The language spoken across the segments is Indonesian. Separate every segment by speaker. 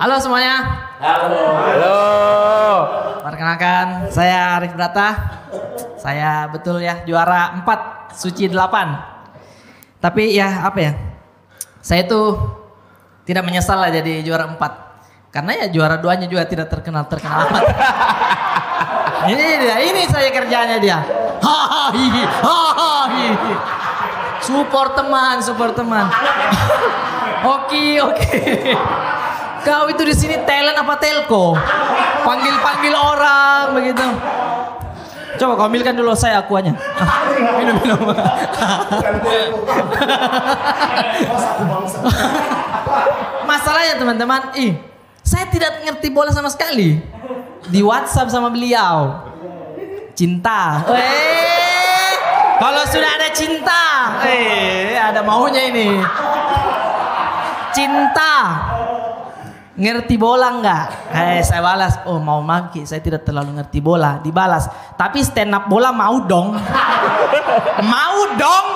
Speaker 1: Halo semuanya.
Speaker 2: Halo.
Speaker 3: Halo.
Speaker 1: Perkenalkan, saya Arif Brata. Saya betul ya juara 4 suci 8. Tapi ya apa ya? Saya tuh tidak menyesal lah jadi juara 4. Karena ya juara duanya juga tidak terkenal terkenal amat. ini dia, ini saya kerjanya dia. Hahaha, hahaha. Support teman, support teman. Oke, oke. Kau itu di sini talent apa telco? Panggil-panggil orang begitu. Coba kau ambilkan dulu saya akuanya. Ah, minum minum. Masalahnya teman-teman, ih, saya tidak ngerti bola sama sekali. Di WhatsApp sama beliau. Cinta. Eh, kalau sudah ada cinta, eh, ada maunya ini. Cinta. Ngerti bola enggak? Eh, saya balas, oh mau maki, saya tidak terlalu ngerti bola. Dibalas, tapi stand up bola mau dong. mau dong.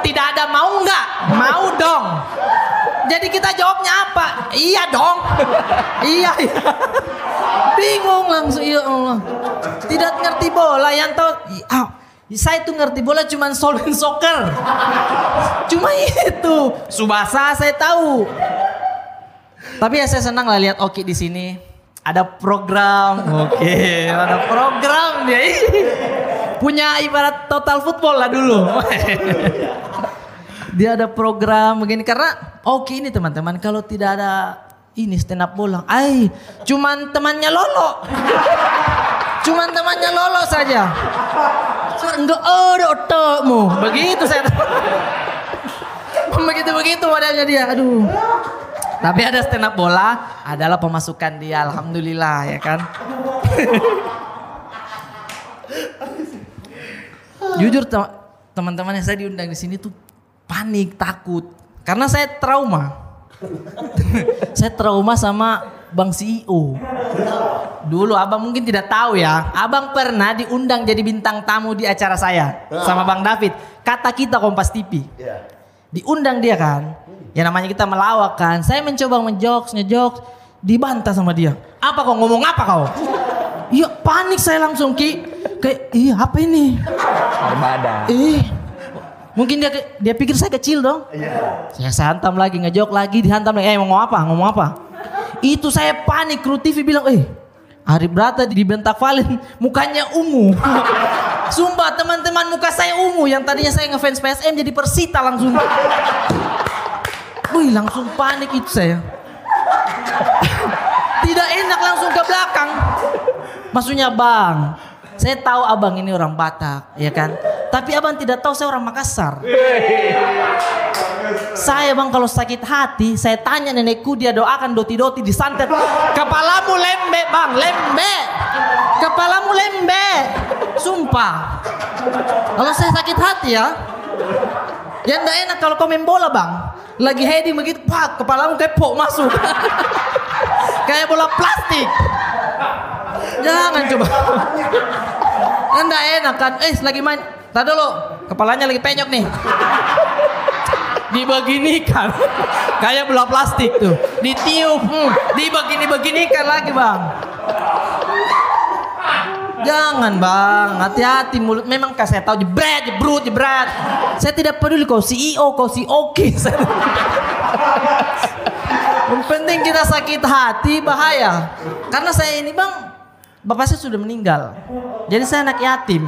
Speaker 1: Tidak ada mau enggak? Mau dong. Jadi kita jawabnya apa? Iya dong. iya, iya. Bingung langsung, ya Allah. Tidak ngerti bola, yang tahu, ah, saya tuh ngerti bola cuman Solven Soccer. Cuma itu. Subasa saya tahu. Tapi ya saya senang lah lihat Oki di sini. Ada program. Oke, ada program dia. Punya ibarat total football lah dulu. dia ada program begini karena Oki ini teman-teman kalau tidak ada ini stand up bola, ay, cuman temannya Lolo. cuman temannya Lolo saja. Enggak ada otakmu. Begitu saya. Begitu-begitu wadahnya dia. Aduh. Tapi ada stand up bola adalah pemasukan dia alhamdulillah ya kan. Jujur teman-teman yang saya diundang di sini tuh panik, takut karena saya trauma. saya trauma sama Bang CEO. Dulu abang mungkin tidak tahu ya. Abang pernah diundang jadi bintang tamu di acara saya sama Bang David. Kata kita Kompas TV. Diundang dia kan. Ya namanya kita melawak kan. Saya mencoba menjokes, ngejokes. Dibantah sama dia. Apa kau ngomong apa kau? Iya panik saya langsung Ki. Kayak iya apa ini?
Speaker 3: Ibadah.
Speaker 1: Eh Mungkin dia dia pikir saya kecil dong. Saya santam lagi, ngejok lagi, dihantam lagi. Eh ngomong apa? Ngomong apa? Itu saya panik. Kru TV bilang, eh Ari Brata dibentak Valen mukanya ungu. Sumpah teman-teman muka saya ungu yang tadinya saya ngefans PSM jadi Persita langsung. Wih langsung panik itu saya. Tidak enak langsung ke belakang. Maksudnya bang, saya tahu abang ini orang Batak, ya kan? Tapi abang tidak tahu saya orang Makassar. Saya bang kalau sakit hati, saya tanya nenekku dia doakan doti-doti disantet. Kepalamu lembe bang, lembe. Kepalamu lembe. Sumpah. Kalau saya sakit hati ya, ya enggak enak kalau kau main bola bang. Lagi heading begitu, pak kepalamu kayak pok masuk. kayak bola plastik. Jangan coba. Enggak enak kan. Eh lagi main. Tadi dulu. Kepalanya lagi penyok nih. Dibeginikan. Kayak bola plastik tuh. Ditiup. Hmm. Dibegini-beginikan lagi bang. Jangan bang, hati-hati mulut. Memang saya tahu jebret, jebrut, jebret. Saya tidak peduli kau CEO, kau si oke. Yang penting kita sakit hati bahaya. Karena saya ini bang, bapak saya sudah meninggal. Jadi saya anak yatim.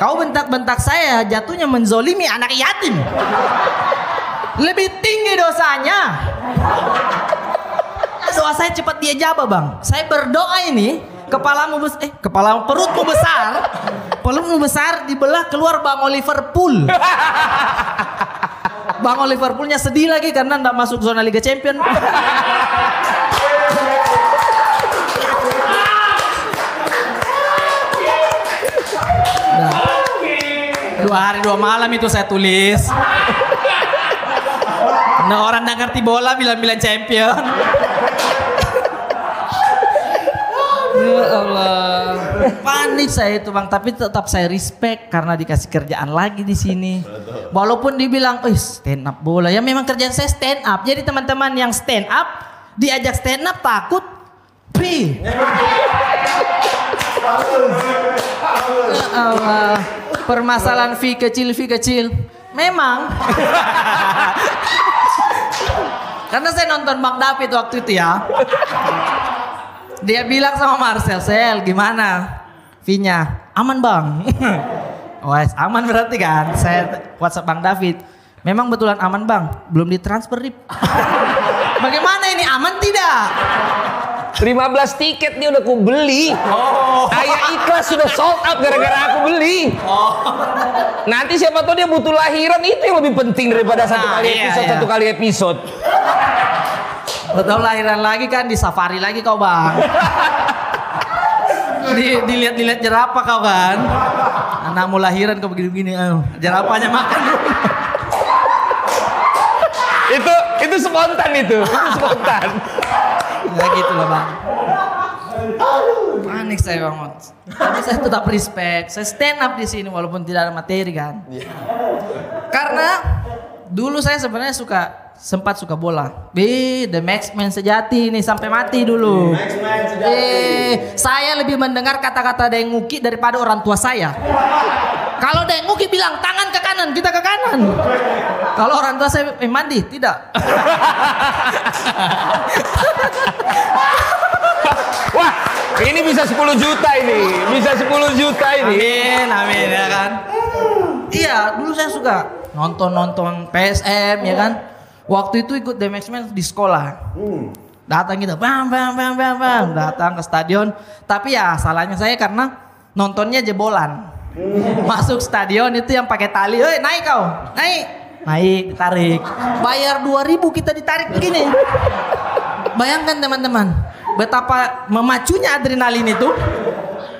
Speaker 1: Kau bentak-bentak saya jatuhnya menzolimi anak yatim. Lebih tinggi dosanya. Doa saya cepat dia jawab bang. Saya berdoa ini kepalamu bes eh kepala perutmu besar, perutmu besar dibelah keluar bang Liverpool. bang Liverpoolnya sedih lagi karena tidak masuk zona Liga Champion. Dua hari dua malam itu saya tulis. Nah orang nggak ngerti bola bilang-bilang champion. ya Allah. Panik saya itu bang, tapi tetap saya respect karena dikasih kerjaan lagi di sini. Walaupun dibilang, oh stand up bola, ya memang kerjaan saya stand up. Jadi teman-teman yang stand up diajak stand up takut pri Ya Allah. permasalahan fee kecil fee kecil memang karena saya nonton Bang David waktu itu ya dia bilang sama Marcel sel gimana fee-nya aman bang Wes aman berarti kan saya WhatsApp Bang David memang betulan aman bang belum ditransfer Rip bagaimana ini aman tidak
Speaker 2: 15 tiket nih udah aku beli. Oh. Ayah ikhlas sudah sold out gara-gara aku beli. Oh. Nanti siapa tahu dia butuh lahiran itu yang lebih penting daripada satu
Speaker 1: Nah,
Speaker 2: kali
Speaker 1: iya,
Speaker 2: episode
Speaker 1: iya.
Speaker 2: satu kali episode.
Speaker 1: Betul lahiran lagi kan di safari lagi kau bang. di, dilihat-dilihat jerapah kau kan. Anakmu lahiran kau begini-begini. aduh, Jerapahnya makan dulu.
Speaker 2: itu itu spontan itu, itu spontan.
Speaker 1: Ya gitu lah bang. Panik saya banget. Tapi saya tetap respect. Saya stand up di sini walaupun tidak ada materi kan. Karena dulu saya sebenarnya suka sempat suka bola. Eh, the max man sejati nih sampai mati dulu. Eh, saya lebih mendengar kata-kata Denguki daripada orang tua saya. Kalau Denguki bilang tangan ke kanan, kita ke kanan. Kalau orang tua saya eh, mandi, tidak.
Speaker 2: Wah, ini bisa 10 juta ini, bisa 10 juta ini.
Speaker 1: Amin, amin ya kan. Iya, dulu saya suka nonton-nonton PSM ya kan. Waktu itu ikut The Max Man di sekolah. Datang gitu, bam bam bam bam bam, datang ke stadion. Tapi ya salahnya saya karena nontonnya jebolan. Masuk stadion itu yang pakai tali, "Hei, naik kau, naik." Naik, ditarik. Bayar 2000 kita ditarik begini. Bayangkan teman-teman, betapa memacunya adrenalin itu.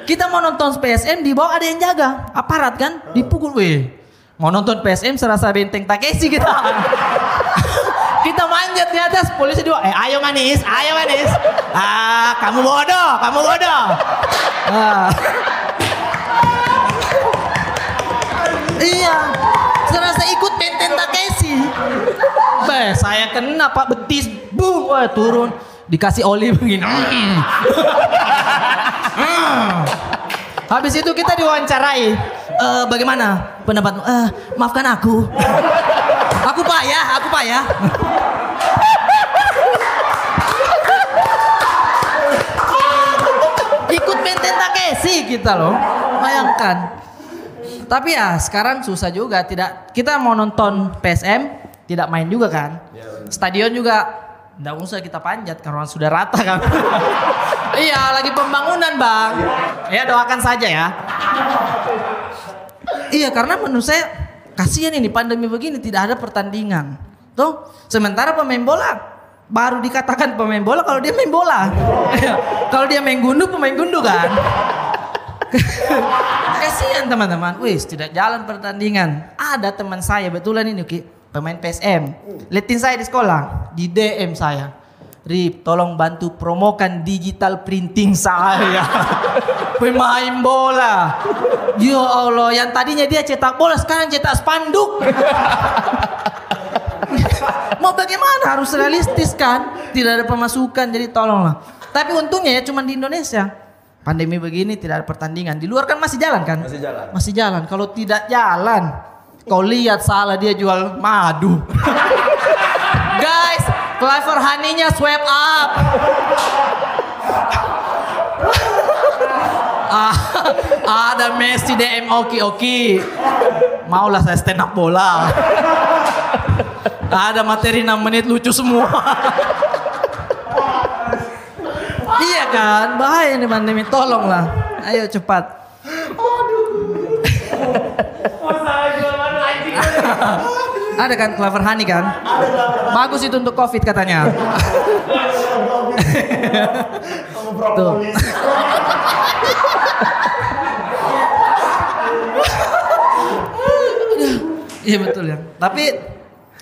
Speaker 1: Kita mau nonton PSM di bawah ada yang jaga, aparat kan, dipukul weh. Mau nonton PSM serasa benteng Takeshi kita. kita manjat di atas, polisi dua, eh ayo manis, ayo manis. Ah, kamu bodoh, kamu bodoh. Ah. iya, serasa ikut benteng Takeshi. Beh, saya kena pak betis, boom, wah turun. Dikasih oli begini. Mm. Mm. Habis itu kita diwawancarai. Eh, bagaimana pendapatmu? Eh, maafkan aku. aku payah, aku payah. Benteng Takeshi kita loh. Bayangkan. Tapi ya sekarang susah juga tidak kita mau nonton PSM tidak main juga kan. Stadion juga Nggak usah kita panjat karena sudah rata kan. iya lagi pembangunan bang. Ya doakan saja ya. Iya karena menurut saya kasihan ini pandemi begini tidak ada pertandingan. Tuh sementara pemain bola baru dikatakan pemain bola kalau dia main bola. Iya. kalau dia main gundu pemain gundu kan. Kasihan teman-teman. Wis tidak jalan pertandingan. Ada teman saya betulan ini Ki, pemain PSM. Liatin saya di sekolah, di DM saya. Rip, tolong bantu promokan digital printing saya. Pemain bola. Ya Allah, yang tadinya dia cetak bola sekarang cetak spanduk. Mau bagaimana harus realistis kan? Tidak ada pemasukan jadi tolonglah. Tapi untungnya ya cuma di Indonesia. Pandemi begini tidak ada pertandingan. Di luar kan masih jalan kan?
Speaker 3: Masih jalan.
Speaker 1: Masih jalan. Kalau tidak jalan, kau lihat salah dia jual madu. Guys, Clever Honey-nya swipe up. Ah, ada Messi DM oki oki. Maulah saya stand up bola. Ada materi 6 menit lucu semua. iya kan, bahaya nih pandemi. Tolonglah. Ayo cepat. Ada kan Clever Honey kan? Bagus itu untuk Covid katanya. Tuh. Iya betul ya. Tapi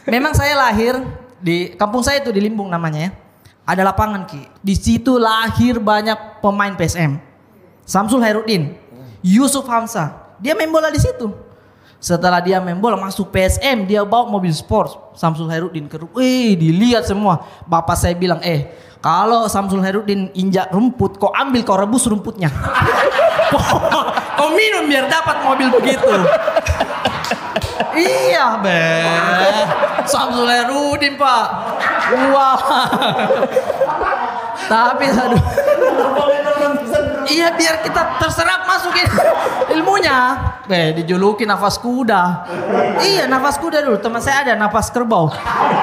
Speaker 1: memang saya lahir di kampung saya itu di Limbung namanya ya. Ada lapangan Ki. Di situ lahir banyak pemain PSM. Samsul Hairudin, Yusuf Hamzah. Dia main bola di situ. Setelah dia main bola masuk PSM, dia bawa mobil sport Samsul Hairudin ke Wih, dilihat semua. Bapak saya bilang, "Eh, Kalau Samsul Herudin injak rumput, kau ambil kau rebus rumputnya. kau minum biar dapat mobil begitu. Iya be. Samsul Herudin pak. Wah. Tapi aduh. Iya biar kita terserap masukin ilmunya. Be, dijuluki nafas kuda. Iya nafas kuda dulu. Teman saya ada nafas kerbau.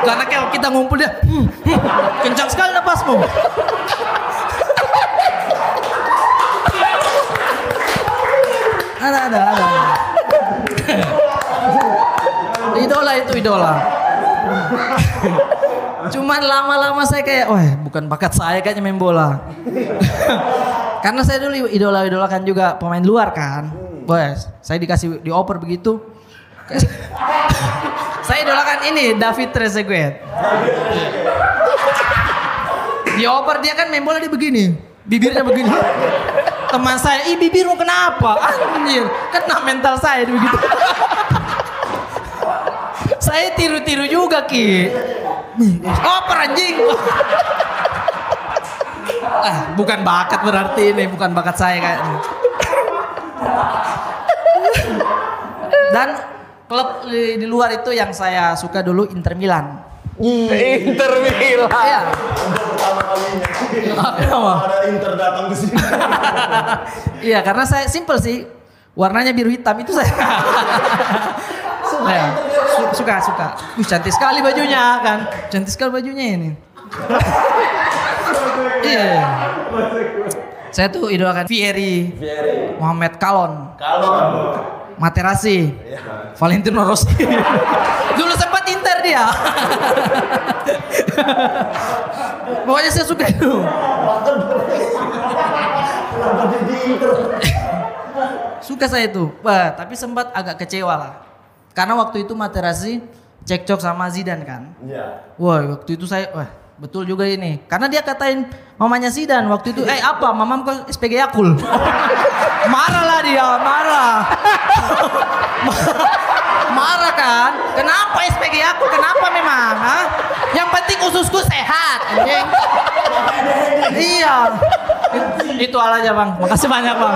Speaker 1: Karena kalau kita ngumpul dia, hmm, hmm, kencang sekali nafasmu. Ada ada ada. idola itu idola. Cuman lama-lama saya kayak, wah bukan bakat saya kayaknya main bola. Karena saya dulu idola-idolakan juga pemain luar kan. Bos, saya dikasih dioper begitu. saya idolakan ini David Trezeguet. Dioper dia kan main bola dia begini, bibirnya begini. Teman saya, ih bibirmu kenapa? Anjir, kena mental saya begitu. Saya tiru-tiru juga Ki. Oper anjing. ah, bukan bakat berarti ini, bukan bakat saya kayaknya. Dan klub di, di luar itu yang saya suka dulu Inter Milan.
Speaker 2: Inter Milan.
Speaker 1: Iya. Kenapa?
Speaker 3: Ada Inter datang ke sini.
Speaker 1: Iya, karena saya simple sih. Warnanya biru hitam itu saya. Saya su- suka suka. Wih, cantik sekali bajunya kan. Cantik sekali bajunya ini. Iya. Saya tuh idolakan Vieri, Muhammad Kalon,
Speaker 3: Kalau
Speaker 1: Materazzi, Valentino Rossi. Dulu sempat Inter dia. Pokoknya saya suka itu. Suka saya itu. Wah, tapi sempat agak kecewa lah. Karena waktu itu Materazzi cekcok sama Zidane kan.
Speaker 3: Iya.
Speaker 1: Wah, waktu itu saya wah, betul juga ini. Karena dia katain mamanya Zidane waktu itu, "Eh, apa? Mamam kok SPG Yakul." marah lah dia, marah. marah kan? Kenapa SPG Yakul? Kenapa memang? Ha? Yang penting ususku sehat. anjing. iya. Itu aja, Bang. Makasih banyak, Bang.